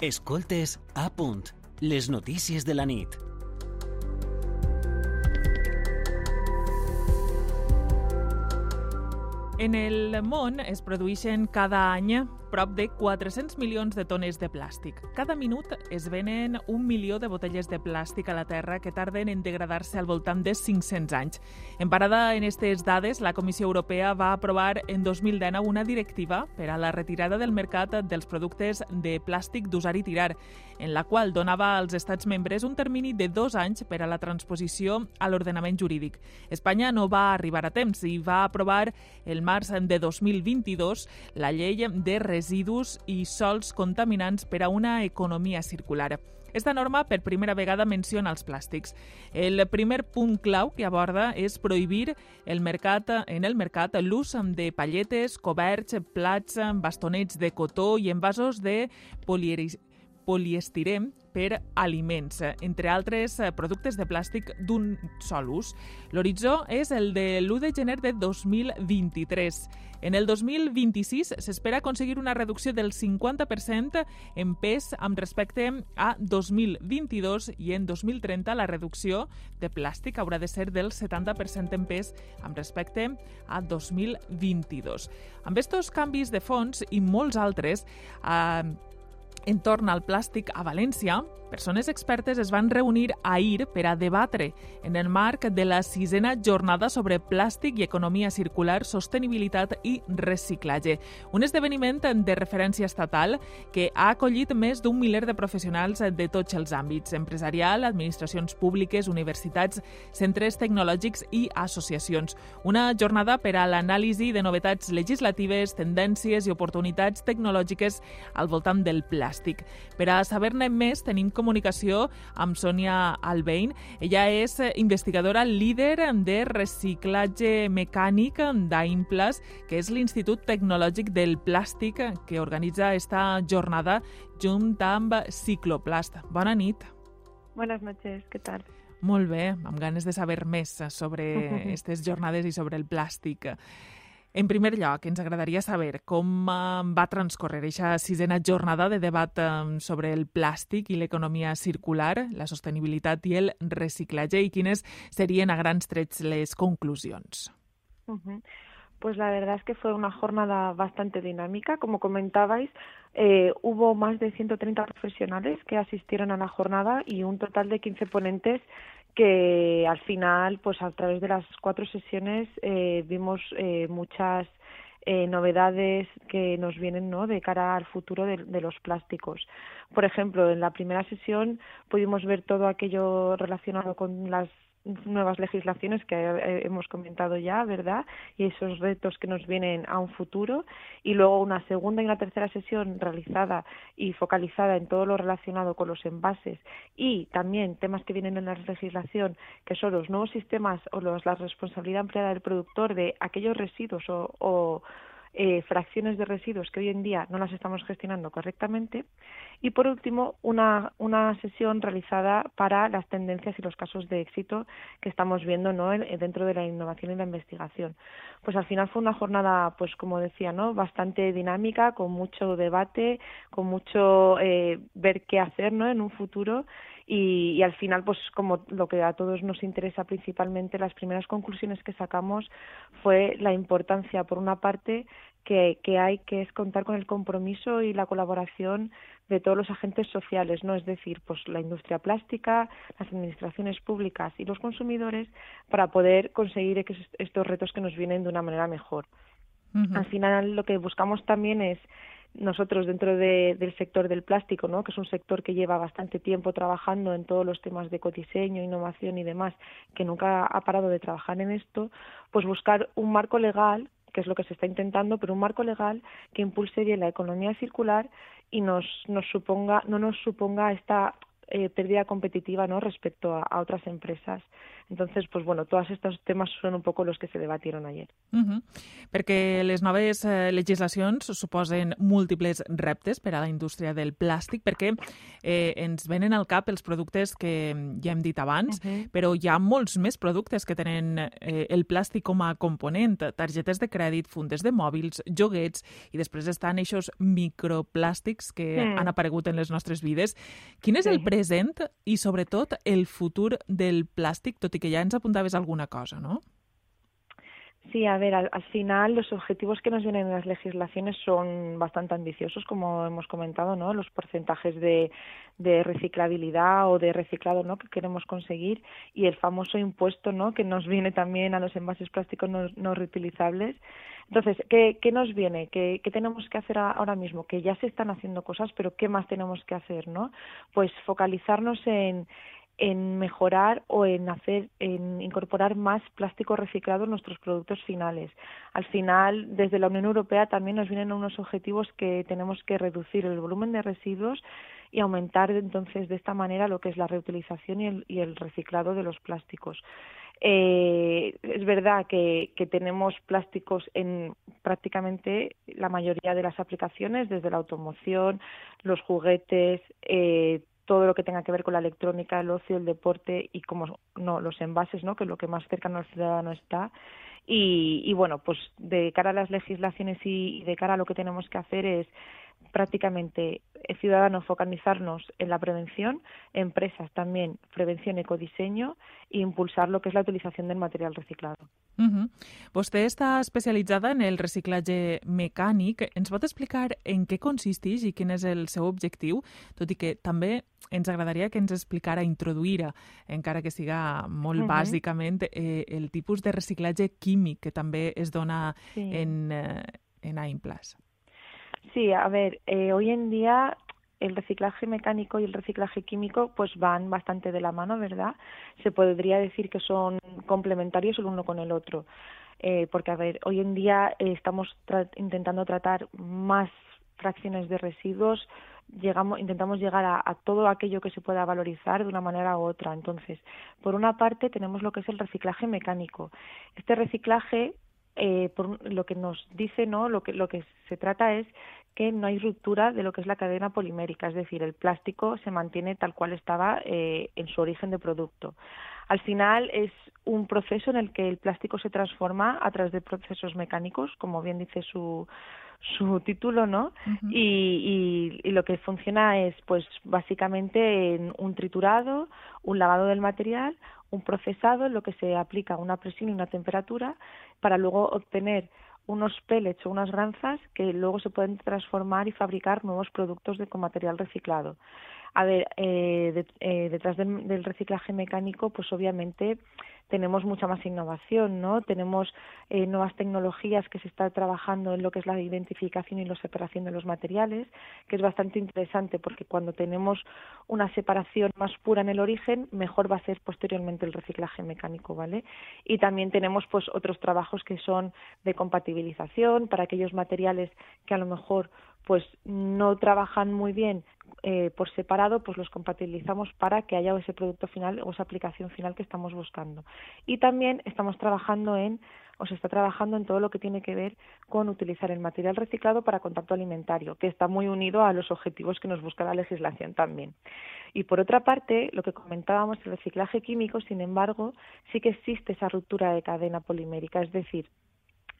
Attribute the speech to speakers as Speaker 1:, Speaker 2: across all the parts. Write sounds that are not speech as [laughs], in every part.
Speaker 1: Escoltes a punt, les notícies de la nit.
Speaker 2: En el món es produeixen cada any prop de 400 milions de tones de plàstic. Cada minut es venen un milió de botelles de plàstic a la Terra que tarden en degradar-se al voltant de 500 anys. En parada en aquestes dades, la Comissió Europea va aprovar en 2019 una directiva per a la retirada del mercat dels productes de plàstic d'usar i tirar, en la qual donava als estats membres un termini de dos anys per a la transposició a l'ordenament jurídic. Espanya no va arribar a temps i va aprovar el març de 2022 la llei de residus i sols contaminants per a una economia circular. Esta norma per primera vegada menciona els plàstics. El primer punt clau que aborda és prohibir el mercat, en el mercat l'ús de palletes, coberts, plats, bastonets de cotó i envasos de poliestirem per aliments, entre altres eh, productes de plàstic d'un sol ús. L'horitzó és el de l'1 de gener de 2023. En el 2026 s'espera aconseguir una reducció del 50% en pes amb respecte a 2022 i en 2030 la reducció de plàstic haurà de ser del 70% en pes amb respecte a 2022. Amb estos canvis de fons i molts altres, eh, entorn al plàstic a València, persones expertes es van reunir ahir per a debatre en el marc de la sisena jornada sobre plàstic i economia circular, sostenibilitat i reciclatge. Un esdeveniment de referència estatal que ha acollit més d'un miler de professionals de tots els àmbits, empresarial, administracions públiques, universitats, centres tecnològics i associacions. Una jornada per a l'anàlisi de novetats legislatives, tendències i oportunitats tecnològiques al voltant del plàstic. Per a saber-ne més, tenim comunicació amb Sònia Albein. Ella és investigadora líder de reciclatge mecànic d'Aimplas, que és l'Institut Tecnològic del Plàstic que organitza esta jornada junt amb Cicloplast. Bona nit.
Speaker 3: Buenas noches, ¿qué tal?
Speaker 2: Molt bé, amb ganes de saber més sobre [laughs] aquestes jornades i sobre el plàstic. En primer lloc, ens agradaria saber com va transcorrer aquesta sisena jornada de debat sobre el plàstic i l'economia circular, la sostenibilitat i el reciclatge i quines serien a grans trets les conclusions.
Speaker 3: Pues la verdad es que fue una jornada bastante dinámica. Como comentabais, eh, hubo más de 130 profesionales que asistieron a la jornada y un total de 15 ponentes que al final, pues a través de las cuatro sesiones eh, vimos eh, muchas eh, novedades que nos vienen ¿no? de cara al futuro de, de, los plásticos. Por ejemplo, en la primera sesión pudimos ver todo aquello relacionado con las nuevas legislaciones que eh, hemos comentado ya, ¿verdad? Y esos retos que nos vienen a un futuro. Y luego una segunda y una tercera sesión realizada y focalizada en todo lo relacionado con los envases y también temas que vienen en la legislación, que son los nuevos sistemas o los, la responsabilidad ampliada del productor de aquellos residuos o, o eh, fracciones de residuos que hoy en día no las estamos gestionando correctamente. Y por último, una, una sesión realizada para las tendencias y los casos de éxito que estamos viendo ¿no? dentro de la innovación y la investigación. Pues al final fue una jornada, pues como decía, ¿no? bastante dinámica, con mucho debate, con mucho eh, ver qué hacer ¿no? en un futuro y, y, al final, pues como lo que a todos nos interesa principalmente, las primeras conclusiones que sacamos fue la importancia, por una parte, que, que hay que es contar con el compromiso y la colaboración de todos los agentes sociales, ¿no? Es decir, pues la industria plástica, las administraciones públicas y los consumidores para poder conseguir estos retos que nos vienen de una manera mejor. Uh -huh. Al final lo que buscamos también es nosotros dentro de, del sector del plástico, ¿no? que es un sector que lleva bastante tiempo trabajando en todos los temas de ecodiseño, innovación y demás, que nunca ha parado de trabajar en esto, pues buscar un marco legal que es lo que se está intentando, pero un marco legal que impulse bien la economía circular y nos, nos suponga, no nos suponga esta eh, pérdida competitiva no respecto a, a, otras empresas. Entonces, pues bueno, todos estos temas son un poco los que se debatieron ayer.
Speaker 2: Uh -huh. Perquè les noves eh, legislacions suposen múltiples reptes per a la indústria del plàstic, perquè eh, ens venen al cap els productes que ja hem dit abans, uh -huh. però hi ha molts més productes que tenen eh, el plàstic com a component, targetes de crèdit, fundes de mòbils, joguets, i després estan aquests microplàstics que mm. han aparegut en les nostres vides. Quin és sí. el present i, sobretot, el futur del plàstic, tot i que ja ens apuntaves alguna cosa, no?
Speaker 3: Sí, a ver, al, al, final los objetivos que nos vienen en las legislaciones son bastante ambiciosos, como hemos comentado, ¿no? Los porcentajes de, de reciclabilidad o de reciclado, ¿no? Que queremos conseguir y el famoso impuesto, ¿no? Que nos viene también a los envases plásticos no, no reutilizables. Entonces, ¿qué, qué nos viene? ¿Qué, ¿Qué, tenemos que hacer ahora mismo? Que ya se están haciendo cosas, pero ¿qué más tenemos que hacer, no? Pues focalizarnos en en mejorar o en hacer en incorporar más plástico reciclado en nuestros productos finales. Al final, desde la Unión Europea también nos vienen unos objetivos que tenemos que reducir el volumen de residuos y aumentar entonces de esta manera lo que es la reutilización y el, y el reciclado de los plásticos. Eh, es verdad que, que, tenemos plásticos en prácticamente la mayoría de las aplicaciones, desde la automoción, los juguetes, eh, todo lo que tenga que ver con la electrónica, el ocio, el deporte y como no los envases, ¿no? que es lo que más cercano al ciudadano está. Y, y bueno, pues de cara a las legislaciones y, de cara a lo que tenemos que hacer es prácticamente el ciudadano focalizarnos en la prevención, empresas también prevención ecodiseño e impulsar lo que és la utilització del material reciclado.
Speaker 2: Uh -huh. Vostè està especialitzada en el reciclatge mecànic. Ens pot explicar en què consisteix i quin és el seu objectiu? Tot i que també ens agradaria que ens explicara, introduïra, encara que siga molt uh -huh. bàsicament, eh, el tipus de reciclatge químic que també es dona sí. en, eh, en AIMPLAS.
Speaker 3: Sí, a ver, eh, hoy en día el reciclaje mecánico y el reciclaje químico pues van bastante de la mano, ¿verdad? Se podría decir que son complementarios el uno con el otro. Eh, porque, a ver, hoy en día eh, estamos tra intentando tratar más fracciones de residuos, llegamos, intentamos llegar a, a, todo aquello que se pueda valorizar de una manera u otra. Entonces, por una parte tenemos lo que es el reciclaje mecánico. Este reciclaje eh, por lo que nos dice, ¿no? Lo que, lo que se trata es que no hay ruptura de lo que es la cadena polimérica, es decir, el plástico se mantiene tal cual estaba eh, en su origen de producto. Al final es un proceso en el que el plástico se transforma a través de procesos mecánicos, como bien dice su, su título, ¿no? Uh -huh. y, y, y, lo que funciona es, pues, básicamente en un triturado, un lavado del material, un procesado en lo que se aplica una presión y una temperatura para luego obtener unos pellets o unas granzas que luego se pueden transformar y fabricar nuevos productos de, con material reciclado. A ver, eh, de, eh, detrás del reciclaje mecánico, pues obviamente tenemos mucha más innovación, ¿no? Tenemos eh, nuevas tecnologías que se está trabajando en lo que es la identificación y la separación de los materiales, que es bastante interesante porque cuando tenemos una separación más pura en el origen, mejor va a ser posteriormente el reciclaje mecánico, ¿vale? Y también tenemos pues otros trabajos que son de compatibilización para aquellos materiales que a lo mejor pues no trabajan muy bien eh, por separado, pues los compatibilizamos para que haya ese producto final o esa aplicación final que estamos buscando. Y también estamos trabajando en, o se está trabajando en todo lo que tiene que ver con utilizar el material reciclado para contacto alimentario, que está muy unido a los objetivos que nos busca la legislación también. Y por otra parte, lo que comentábamos, el reciclaje químico, sin embargo, sí que existe esa ruptura de cadena polimérica, es decir,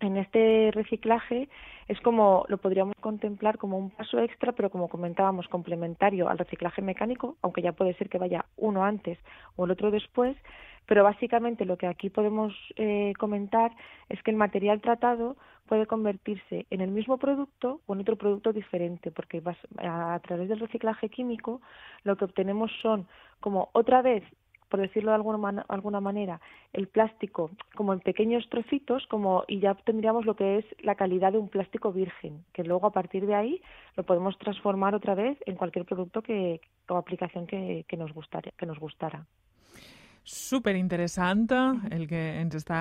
Speaker 3: en este reciclaje es como lo podríamos contemplar como un paso extra, pero como comentábamos, complementario al reciclaje mecánico, aunque ya puede ser que vaya uno antes o el otro después, pero básicamente lo que aquí podemos eh, comentar es que el material tratado puede convertirse en el mismo producto o en otro producto diferente, porque a, través del reciclaje químico lo que obtenemos son como otra vez por decirlo de alguna, man alguna manera, el plástico como en pequeños trocitos como y ya tendríamos lo que es la calidad de un plástico virgen, que luego a partir de ahí lo podemos transformar otra vez en cualquier producto que, o aplicación que, que, nos, gustara, que nos gustara.
Speaker 2: Super interessant el que ens està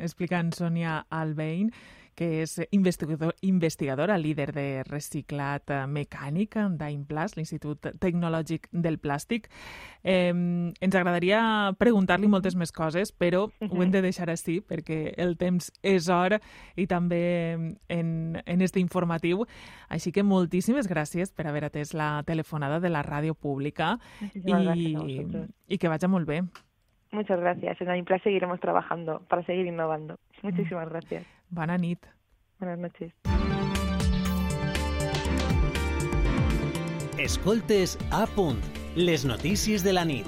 Speaker 2: explicant Sònia Albein que és investigador, investigadora líder de reciclat mecànic d'Implast, l'Institut Tecnològic del Plàstic. Eh, ens agradaria preguntar-li moltes més coses, però ho hem de deixar així perquè el temps és hora i també en, en este informatiu. Així que moltíssimes gràcies per haver atès la telefonada de la ràdio pública i, y que vaya muy bien.
Speaker 3: Muchas gracias. En Impla seguiremos trabajando para seguir innovando. Muchísimas gracias.
Speaker 2: Buenas nit.
Speaker 3: Buenas noches.
Speaker 1: Escoltes a punt. Les notícies de la nit.